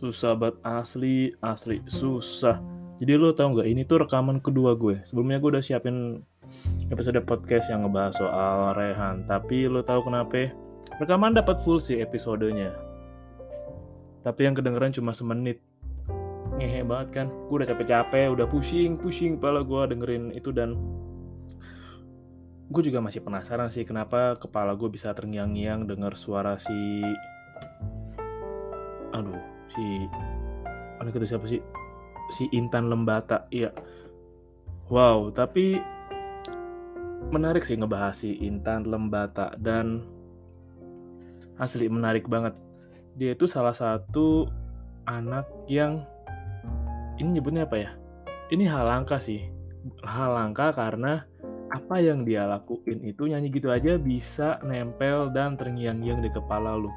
Susah banget asli, asli susah. Jadi lo tau nggak ini tuh rekaman kedua gue. Sebelumnya gue udah siapin episode podcast yang ngebahas soal Rehan. Tapi lo tau kenapa? Rekaman dapat full sih episodenya. Tapi yang kedengeran cuma semenit. Ngehe banget kan. Gue udah capek-capek, udah pusing, pusing kepala gue dengerin itu dan gue juga masih penasaran sih kenapa kepala gue bisa terngiang-ngiang denger suara si aduh si anak itu siapa sih? Si Intan Lembata iya. Wow tapi menarik sih ngebahas si Intan Lembata dan asli menarik banget. Dia itu salah satu anak yang ini nyebutnya apa ya? Ini hal langka sih. Hal langka karena apa yang dia lakuin itu nyanyi gitu aja bisa nempel dan terngiang-ngiang di kepala lu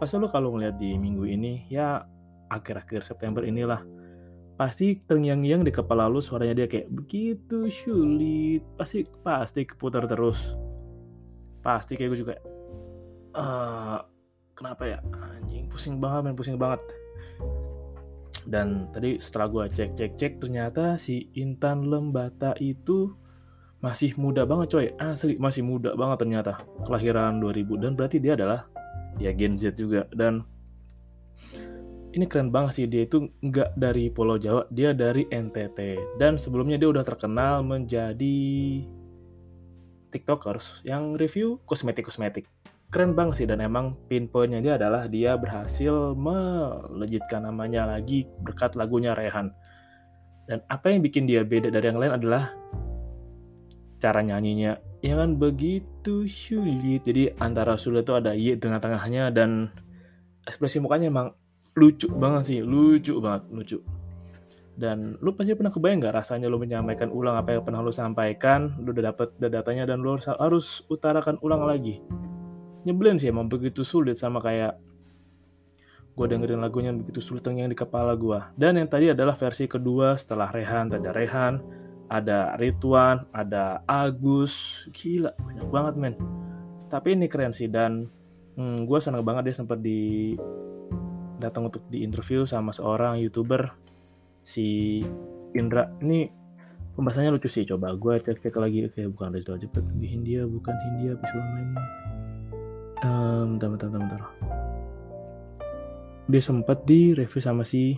pasti lo kalau ngeliat di minggu ini ya akhir-akhir September inilah pasti terngiang-ngiang di kepala lu suaranya dia kayak begitu sulit. Pasti pasti keputar terus. Pasti kayak gue juga uh, kenapa ya? Anjing pusing banget main pusing banget. Dan tadi setelah gue cek cek cek ternyata si Intan Lembata itu masih muda banget coy. Asli masih muda banget ternyata kelahiran 2000 dan berarti dia adalah ya Gen Z juga. Dan ini keren banget sih dia itu nggak dari Pulau Jawa dia dari NTT dan sebelumnya dia udah terkenal menjadi tiktokers yang review kosmetik kosmetik keren banget sih dan emang pinpointnya dia adalah dia berhasil melejitkan namanya lagi berkat lagunya Rehan. Dan apa yang bikin dia beda dari yang lain adalah cara nyanyinya ya kan begitu sulit. Jadi antara sulit itu ada Y tengah-tengahnya dan ekspresi mukanya emang lucu banget sih. Lucu banget lucu. Dan lu pasti pernah kebayang nggak rasanya lu menyampaikan ulang apa yang pernah lu sampaikan? Lu udah dapet datanya dan lu harus, utarakan ulang lagi. Nyebelin sih emang begitu sulit sama kayak gue dengerin lagunya begitu sulit yang di kepala gue dan yang tadi adalah versi kedua setelah Rehan ada Rehan ada Ridwan ada Agus. Gila banyak banget men. Tapi ini keren sih dan hmm, gue senang banget dia sempat di datang untuk di interview sama seorang youtuber si Indra. Ini pembahasannya lucu sih coba gue cek cek lagi. Oke bukan Rizal cepet di Hindia bukan Hindia bisa main. Um, bentar, bentar, bentar, bentar. dia sempat di review sama si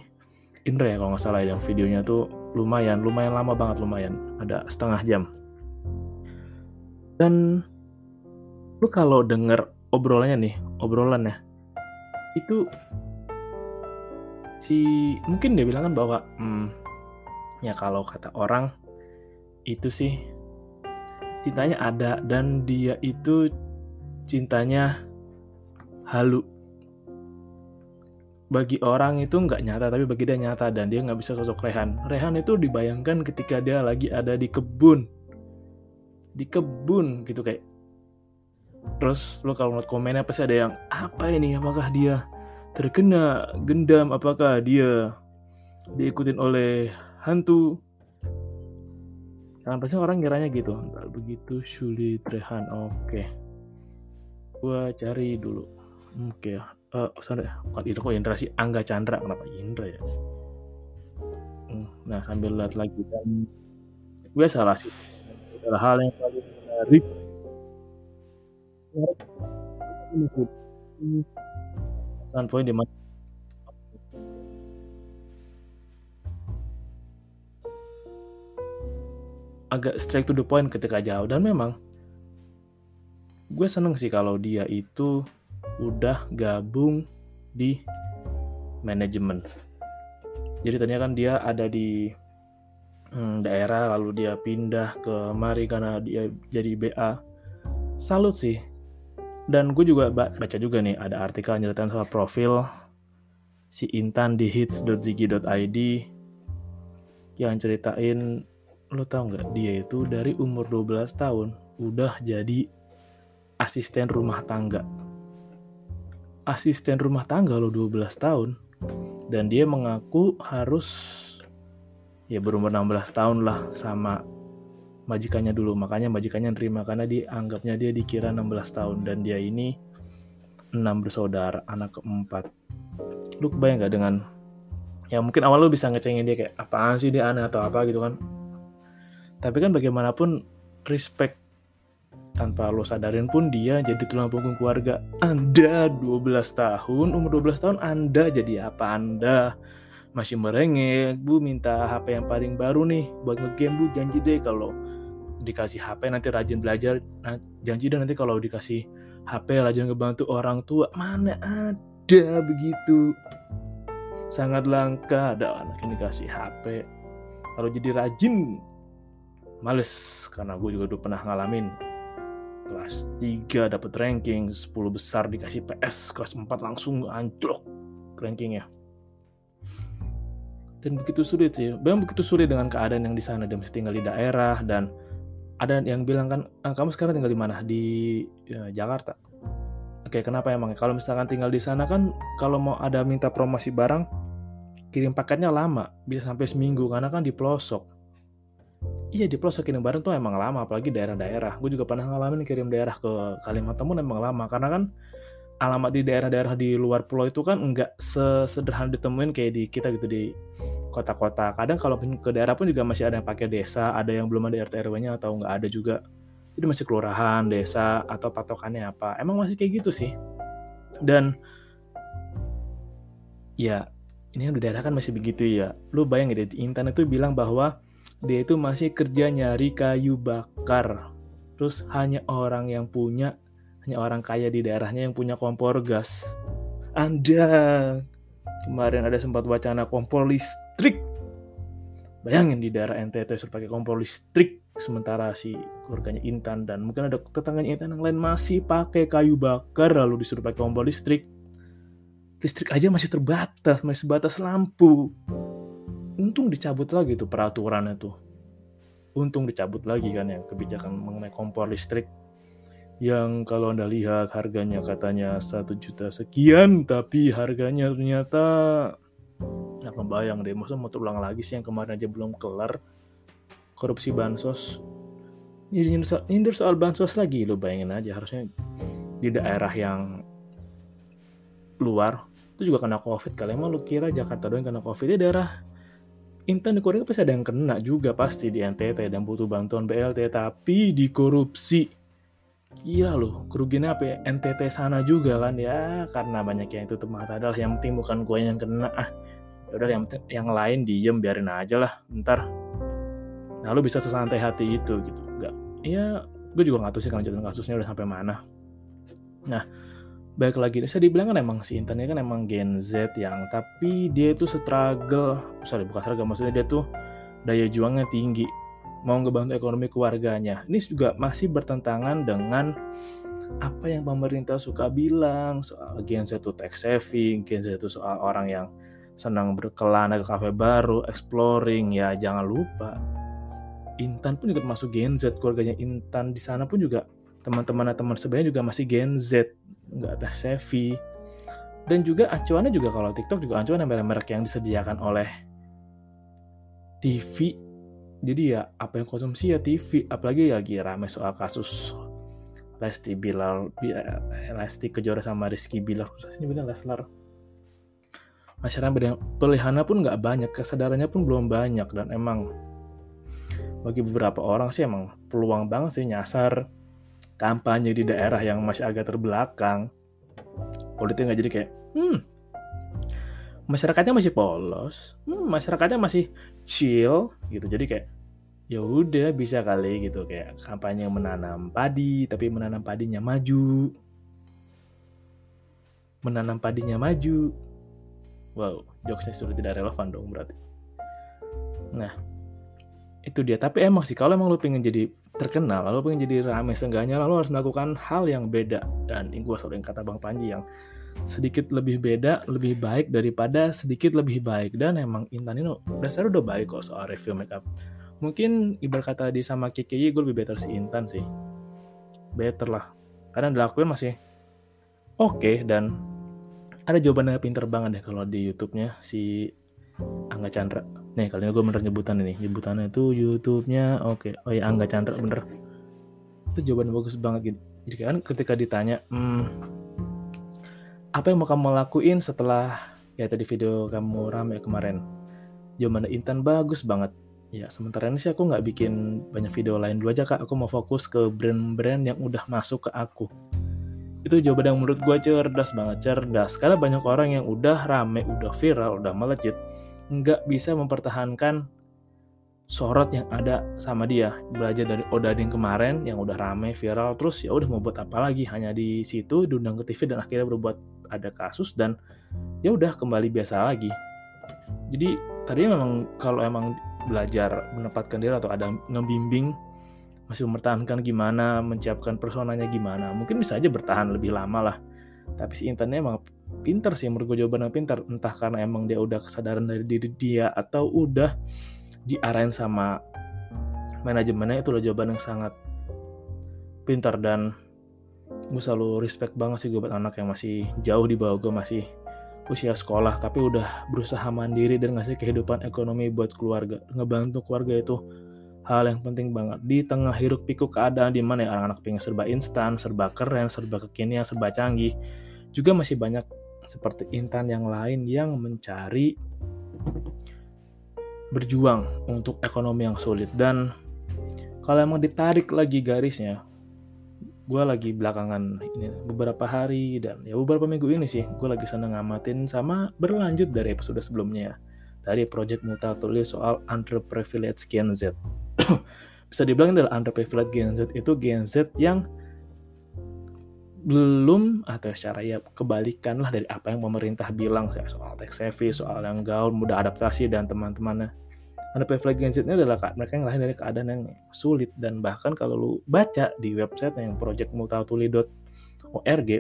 Indra ya kalau nggak salah yang videonya tuh lumayan lumayan lama banget lumayan. Ada setengah jam. Dan lu kalau denger obrolannya nih obrolannya itu si mungkin dia bilang kan bahwa hmm, ya kalau kata orang itu sih cintanya ada dan dia itu cintanya halu bagi orang itu nggak nyata tapi bagi dia nyata dan dia nggak bisa sosok Rehan. Rehan itu dibayangkan ketika dia lagi ada di kebun. Di kebun gitu kayak. Terus lo kalau ngeliat komennya pasti ada yang apa ini? Apakah dia terkena gendam? Apakah dia diikutin oleh hantu? Jangan pasti orang kiranya gitu. Nggak begitu sulit Rehan. Oke. Gua cari dulu. Oke. Uh, sorry bukan Indra kok Indra sih? Angga Chandra kenapa Indra ya? Hmm, nah sambil lihat lagi dan gue salah sih. Adalah hal yang paling menarik. Standpoint di mana? Agak straight to the point ketika jauh dan memang gue seneng sih kalau dia itu udah gabung di manajemen. Jadi tadinya kan dia ada di hmm, daerah lalu dia pindah ke Mari karena dia jadi BA salut sih. Dan gue juga baca juga nih ada artikel nyeritain soal profil si Intan di hits.ziggy.id yang ceritain lo tau nggak dia itu dari umur 12 tahun udah jadi asisten rumah tangga asisten rumah tangga lo 12 tahun. Dan dia mengaku harus ya berumur 16 tahun lah sama majikannya dulu. Makanya majikannya nerima karena dianggapnya dia dikira 16 tahun. Dan dia ini enam bersaudara anak keempat. Lu kebayang gak dengan ya mungkin awal lu bisa ngecengin dia kayak apaan sih dia aneh atau apa? gitu kan. Tapi kan bagaimanapun respect tanpa lo sadarin pun dia jadi tulang punggung keluarga. Anda 12 tahun umur 12 tahun anda jadi apa anda? Masih merengek bu minta HP yang paling baru nih buat ngegame bu. Janji deh kalau dikasih HP nanti rajin belajar. Nah, janji deh nanti kalau dikasih HP rajin ngebantu orang tua. Mana ada begitu? Sangat langka ada anak yang dikasih HP kalau jadi rajin males. Karena gue juga udah pernah ngalamin kelas 3 dapat ranking 10 besar dikasih PS kelas 4 langsung anjlok rankingnya. Dan begitu sulit sih memang begitu sulit dengan keadaan yang di sana dia mesti tinggal di daerah dan ada yang bilang kan ah, kamu sekarang tinggal di mana? Di ya, Jakarta. Oke kenapa emang kalau misalkan tinggal di sana kan kalau mau ada minta promosi barang kirim paketnya lama, bisa sampai seminggu karena kan di pelosok. Iya di pelosok kirim barang tuh emang lama, apalagi daerah-daerah. Gue juga pernah ngalamin kirim daerah ke Kalimantan pun emang lama karena kan alamat di daerah-daerah di luar pulau itu kan nggak sesederhana ditemuin kayak di kita gitu di kota-kota. Kadang kalau ke daerah pun juga masih ada yang pakai desa, ada yang belum ada RT RW-nya atau nggak ada juga. Itu masih kelurahan, desa atau patokannya apa. Emang masih kayak gitu sih. Dan ya ini udah daerah kan masih begitu ya. Lu bayangin deh, Intan itu bilang bahwa dia itu masih kerja nyari kayu bakar. Terus hanya orang yang punya, hanya orang kaya di daerahnya yang punya kompor gas. Anda kemarin ada sempat wacana kompor listrik. Bayangin di daerah NTT suruh pakai kompor listrik, sementara si keluarganya Intan dan mungkin ada tetangganya Intan yang lain masih pakai kayu bakar lalu disuruh pakai kompor listrik listrik aja masih terbatas, masih sebatas lampu. Untung dicabut lagi tuh peraturannya tuh. Untung dicabut lagi kan yang kebijakan mengenai kompor listrik. Yang kalau anda lihat harganya katanya satu juta sekian tapi harganya ternyata nggak kebayang deh maksudnya mau terulang lagi sih yang kemarin aja belum kelar. Korupsi bansos. Jadi nyindir soal bansos lagi lo bayangin aja harusnya di daerah yang luar itu juga kena covid kali. Emang lu kira Jakarta doang kena covid? Ya daerah Intan di Korea pasti ada yang kena juga pasti di NTT dan butuh bantuan BLT tapi dikorupsi gila loh kerugiannya apa ya? NTT sana juga kan ya karena banyak yang tutup mata adalah yang penting bukan gue yang kena ah. Ya udah yang yang lain diem biarin aja lah ntar. Nah lu bisa sesantai hati itu gitu enggak ya gue juga nggak tahu sih kalau kasusnya udah sampai mana. Nah baik lagi. Saya dibilang kan emang si Intan ini kan emang Gen Z yang tapi dia itu struggle sorry bukan struggle maksudnya dia tuh daya juangnya tinggi. Mau ngebantu ekonomi keluarganya. Ini juga masih bertentangan dengan apa yang pemerintah suka bilang soal Gen Z itu tech saving Gen Z itu soal orang yang senang berkelana ke kafe baru exploring. Ya jangan lupa. Intan pun juga masuk Gen Z keluarganya Intan di sana pun juga teman-teman teman sebenarnya juga masih Gen Z nggak teh savvy dan juga acuannya juga kalau TikTok juga acuan merek-merek yang disediakan oleh TV jadi ya apa yang konsumsi ya TV apalagi lagi rame soal kasus Lesti Bilal Lesti Kejora sama Rizky Bilal khususnya benar Leslar. Masyarakat pilihannya pun nggak banyak kesadarannya pun belum banyak dan emang bagi beberapa orang sih emang peluang banget sih nyasar kampanye di daerah yang masih agak terbelakang politiknya nggak jadi kayak hmm masyarakatnya masih polos hmm, masyarakatnya masih chill gitu. Jadi kayak ya udah bisa kali gitu. Kayak kampanye menanam padi tapi menanam padinya maju. Menanam padinya maju. Wow jokesnya sudah tidak relevan dong berarti. Nah itu dia. Tapi emang sih kalau emang lu pengen jadi terkenal lalu pengen jadi rame seenggaknya lalu harus melakukan hal yang beda. Dan ini gue yang kata Bang Panji yang sedikit lebih beda lebih baik daripada sedikit lebih baik. Dan emang Intan ini dasarnya udah baik kok soal review makeup. Mungkin ibarat kata di sama KKI gue lebih better si Intan sih. Better lah. Karena dilakuin masih oke okay, dan ada jawabannya pinter banget deh kalau di YouTube-nya si Angga Chandra nih kali ini gue bener nyebutan ini. Nyebutannya itu YouTube-nya oke. Okay. oh ya Angga Chandra bener. Itu jawaban bagus banget gitu. Jadi kan ketika ditanya hmm, apa yang mau kamu lakuin setelah ya tadi video kamu rame kemarin? Jawaban Intan bagus banget. Ya sementara ini sih aku nggak bikin banyak video lain dulu aja kak. Aku mau fokus ke brand-brand yang udah masuk ke aku. Itu jawaban yang menurut gue cerdas banget cerdas. Karena banyak orang yang udah rame udah viral udah melejit nggak bisa mempertahankan sorot yang ada sama dia. Belajar dari Odading kemarin yang udah rame viral terus ya udah mau buat apa lagi? Hanya di situ diundang ke TV dan akhirnya berbuat ada kasus dan ya udah kembali biasa lagi. Jadi tadinya memang kalau emang belajar menempatkan diri atau ada ngebimbing masih mempertahankan gimana menciapkan personanya gimana mungkin bisa aja bertahan lebih lama lah. Tapi si internnya emang pinter sih menurut gue jawaban yang pinter entah karena emang dia udah kesadaran dari diri dia atau udah diarahin sama manajemennya itu loh jawaban yang sangat pintar. Dan gue selalu respect banget sih gue buat anak yang masih jauh di bawah gue masih usia sekolah tapi udah berusaha mandiri dan ngasih kehidupan ekonomi buat keluarga. Ngebantu keluarga itu hal yang penting banget. Di tengah hiruk pikuk keadaan di mana ya anak-anak pengen serba instan serba keren serba kekinian serba canggih juga masih banyak seperti Intan yang lain yang mencari berjuang untuk ekonomi yang sulit. Dan kalau emang ditarik lagi garisnya gue lagi belakangan ini beberapa hari dan ya beberapa minggu ini sih gue lagi seneng ngamatin sama berlanjut dari episode sebelumnya dari project Mutatuli soal underprivileged Gen Z. Bisa dibilang adalah underprivileged Gen Z itu Gen Z yang belum atau secara ya kebalikan lah dari apa yang pemerintah bilang soal tech savvy, soal yang gaul, mudah adaptasi dan teman-temannya. Anda privilege Gen Z ini adalah mereka yang lahir dari keadaan yang sulit dan bahkan kalau lu baca di website yang projectmutatuli.org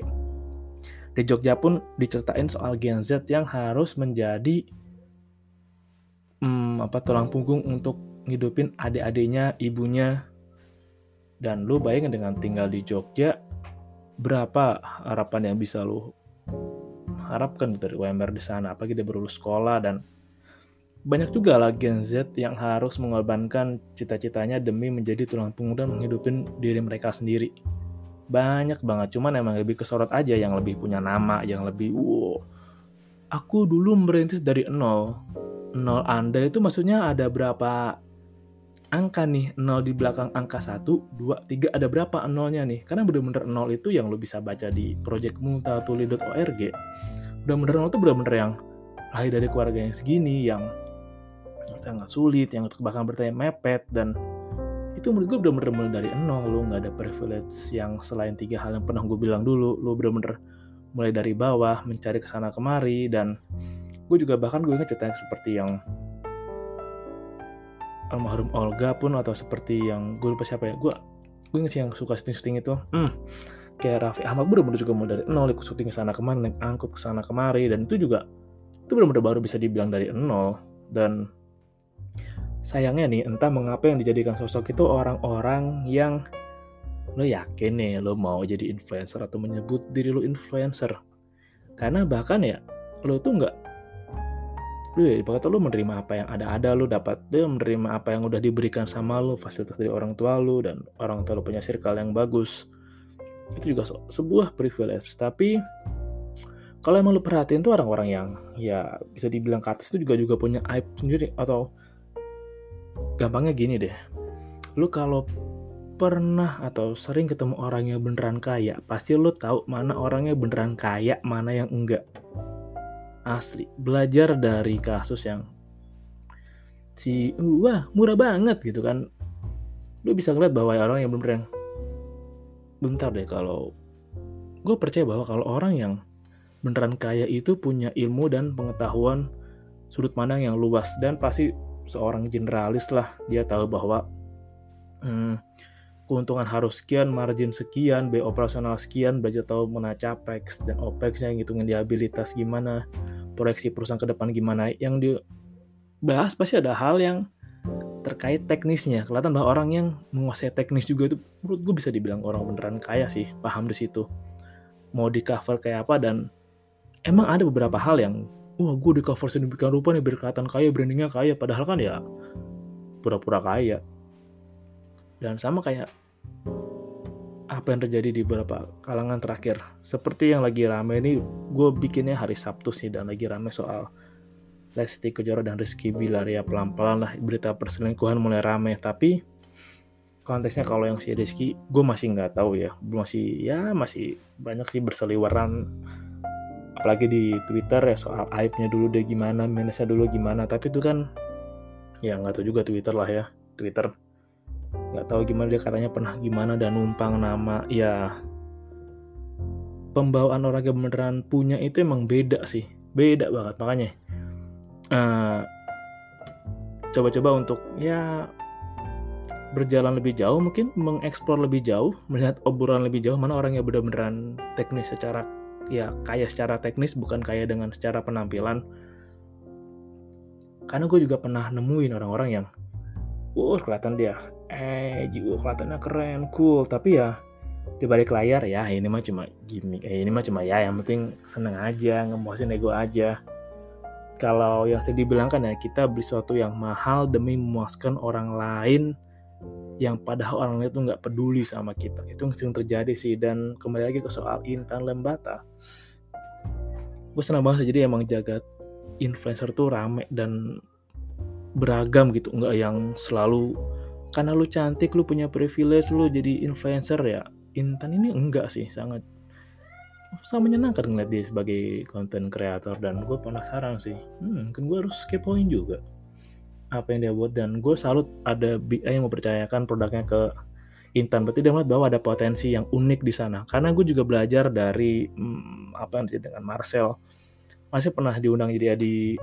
di Jogja pun diceritain soal Gen Z yang harus menjadi hmm, apa tulang punggung untuk ngidupin adik-adiknya, ibunya, dan lu bayangin dengan tinggal di Jogja berapa harapan yang bisa lo harapkan dari UMR di sana apalagi dia berulus sekolah dan banyak juga lah Gen Z yang harus mengorbankan cita-citanya demi menjadi tulang punggung dan menghidupin diri mereka sendiri. Banyak banget, cuman emang lebih kesorot aja yang lebih punya nama, yang lebih wow. Aku dulu merintis dari nol. Nol Anda itu maksudnya ada berapa angka nih nol di belakang angka 1, 2, 3 ada berapa nolnya nih? Karena bener-bener nol itu yang lo bisa baca di projectmutatuli.org bener-bener nol itu bener-bener yang lahir dari keluarga yang segini yang sangat sulit yang bahkan bertanya mepet dan itu menurut gue bener-bener dari nol. Lo nggak ada privilege yang selain tiga hal yang pernah gue bilang dulu. Lo bener-bener mulai dari bawah mencari ke sana kemari dan gue juga bahkan gue ingat cerita seperti yang almarhum Olga pun atau seperti yang gue lupa siapa ya gue gue inget sih yang suka syuting syuting itu. Hmm, kayak Raffi Ahmad bener-bener juga mulai dari nol ikut syuting sana kemari naik angkut ke sana kemari dan itu juga itu bener-bener baru bisa dibilang dari nol. Dan sayangnya nih entah mengapa yang dijadikan sosok itu orang-orang yang lo yakin nih lo mau jadi influencer atau menyebut diri lo influencer. Karena bahkan ya lo tuh nggak lu ya ibaratnya lu menerima apa yang ada-ada lu dapat. Dia menerima apa yang udah diberikan sama lu fasilitas dari orang tua lu dan orang tua lu punya circle yang bagus. Itu juga sebuah privilege. Tapi kalau emang lu perhatiin tuh orang-orang yang ya bisa dibilang ke itu juga juga punya aib sendiri. Atau gampangnya gini deh. Lu kalau pernah atau sering ketemu orang yang beneran kaya pasti lu tahu mana orangnya beneran kaya mana yang enggak asli. Belajar dari kasus yang si wah murah banget gitu kan. Lu bisa ngeliat bahwa orang yang belum yang bentar deh kalau gue percaya bahwa kalau orang yang beneran kaya itu punya ilmu dan pengetahuan sudut pandang yang luas dan pasti seorang generalis lah dia tahu bahwa hmm, keuntungan harus sekian, margin sekian, biaya operasional sekian, belajar tahu mana capex dan opex yang ngitungin diabilitas gimana, proyeksi perusahaan ke depan gimana. Yang dibahas pasti ada hal yang terkait teknisnya. Kelihatan bahwa orang yang menguasai teknis juga itu menurut gue bisa dibilang orang beneran kaya sih, paham di situ. Mau di cover kayak apa dan emang ada beberapa hal yang wah gue di cover sedemikian rupa nih berkelihatan kaya brandingnya kaya padahal kan ya pura-pura kaya dan sama kayak apa yang terjadi di beberapa kalangan terakhir. Seperti yang lagi rame ini gue bikinnya hari Sabtu sih dan lagi rame soal Lesti Kejora dan Rizky Bilar. Ya pelan-pelan lah berita perselingkuhan mulai rame. Tapi konteksnya kalau yang si Rizky gue masih nggak tahu ya. Masih ya masih banyak sih berseliweran. Apalagi di Twitter ya soal aibnya dulu deh gimana, minusnya dulu gimana. Tapi itu kan ya nggak tahu juga Twitter lah ya, Twitter nggak tahu gimana dia katanya pernah gimana dan numpang nama. Ya pembawaan yang beneran punya itu emang beda sih. Beda banget makanya uh, coba-coba untuk ya berjalan lebih jauh mungkin mengeksplor lebih jauh melihat obrolan lebih jauh mana orang yang bener-beneran teknis secara ya kaya secara teknis bukan kaya dengan secara penampilan. Karena gue juga pernah nemuin orang-orang yang uh kelihatan dia. Eh juga kelihatannya keren cool. Tapi ya di balik layar ya ini mah cuma gimmick. Eh, ini mah cuma ya yang penting seneng aja ngemuasin ego aja. Kalau yang saya dibilangkan ya kita beli sesuatu yang mahal demi memuaskan orang lain yang padahal orang itu nggak peduli sama kita. Itu sering terjadi sih dan kembali lagi ke soal Intan Lembata. Gue senang banget jadi emang jagat influencer tuh rame dan beragam gitu nggak yang selalu karena lu cantik lu punya privilege lu jadi influencer ya. Intan ini enggak sih sangat sangat menyenangkan ngeliat dia sebagai content creator dan gue penasaran sih. Hmm, kan gue harus kepoin juga apa yang dia buat dan gue salut ada BI yang mempercayakan produknya ke Intan. Berarti dia melihat bahwa ada potensi yang unik di sana. Karena gue juga belajar dari hmm, apa yang terjadi dengan Marcel. Masih pernah diundang jadi di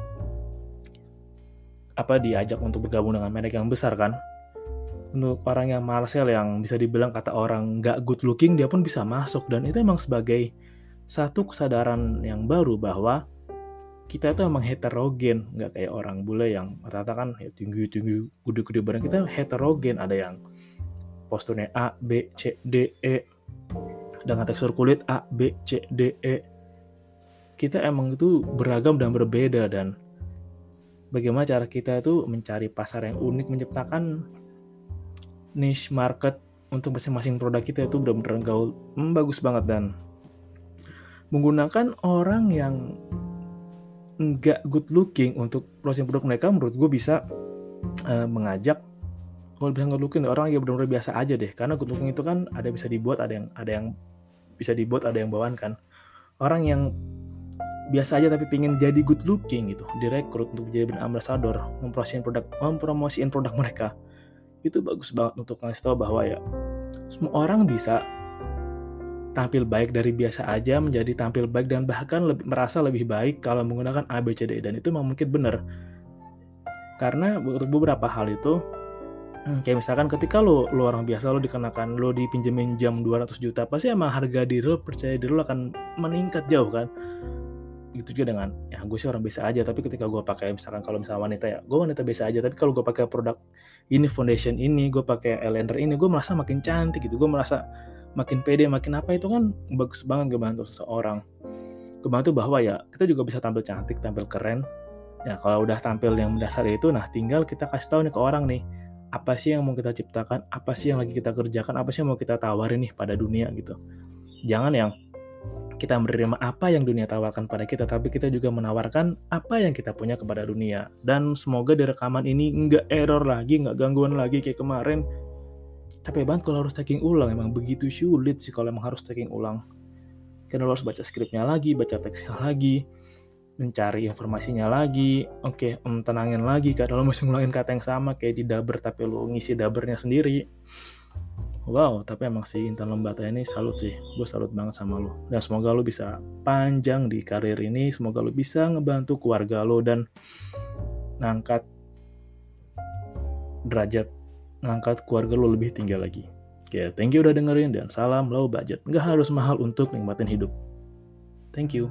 apa diajak untuk bergabung dengan merek yang besar kan? Untuk orang yang Marcel yang bisa dibilang kata orang nggak good looking dia pun bisa masuk. Dan itu emang sebagai satu kesadaran yang baru bahwa kita itu emang heterogen. Nggak kayak orang bule yang rata-rata kan ya tinggi tinggi gede-gede barang kita heterogen. Ada yang posturnya A B C D E. Dengan tekstur kulit A B C D E. Kita emang itu beragam dan berbeda. Dan bagaimana cara kita itu mencari pasar yang unik menciptakan niche market untuk masing-masing produk kita itu benar-benar gaul. Hmm, bagus banget dan. Menggunakan orang yang nggak good looking untuk proses produk mereka menurut gue bisa uh, mengajak kalau bisa good looking orang yang benar-benar biasa aja deh. Karena good looking itu kan ada bisa dibuat ada yang ada yang bisa dibuat ada yang bawaan kan. Orang yang biasa aja tapi pengen jadi good looking gitu direkrut untuk jadi brand ambassador mempromosikan produk mempromosikan produk mereka. Itu bagus banget untuk ngasih tahu bahwa ya semua orang bisa tampil baik dari biasa aja menjadi tampil baik dan bahkan lebih, merasa lebih baik kalau menggunakan ABCD dan itu memang mungkin benar. Karena untuk beberapa hal itu hmm, kayak misalkan ketika lo, lo orang biasa lo dikenakan lo dipinjemin jam 200 juta pasti emang harga diri lo percaya diri lo akan meningkat jauh kan gitu juga dengan ya gue sih orang biasa aja tapi ketika gue pakai misalkan kalau misalnya wanita ya gue wanita biasa aja tapi kalau gue pakai produk ini foundation ini gue pakai eyeliner ini gue merasa makin cantik gitu gue merasa makin pede makin apa itu kan bagus banget ngebantu seseorang. Ngebantu bahwa ya kita juga bisa tampil cantik tampil keren. Ya kalau udah tampil yang mendasar itu nah tinggal kita kasih tahu nih ke orang nih apa sih yang mau kita ciptakan apa sih yang lagi kita kerjakan apa sih yang mau kita tawarin nih pada dunia gitu. Jangan yang kita menerima apa yang dunia tawarkan pada kita, tapi kita juga menawarkan apa yang kita punya kepada dunia. Dan semoga di rekaman ini nggak error lagi, nggak gangguan lagi kayak kemarin. Capek banget kalau harus taking ulang emang begitu sulit sih kalau emang harus taking ulang. Karena lo harus baca skripnya lagi baca teksnya lagi mencari informasinya lagi. Oke okay, tenangin lagi karena lo masih ngulangin kata yang sama kayak di daber tapi lo ngisi dabernya sendiri wow tapi emang sih Intan Lembata ini salut sih gue salut banget sama lo dan semoga lo bisa panjang di karir ini semoga lo bisa ngebantu keluarga lo dan ngangkat derajat ngangkat keluarga lo lebih tinggi lagi. Oke, thank you udah dengerin dan salam low budget. Nggak harus mahal untuk nikmatin hidup. Thank you.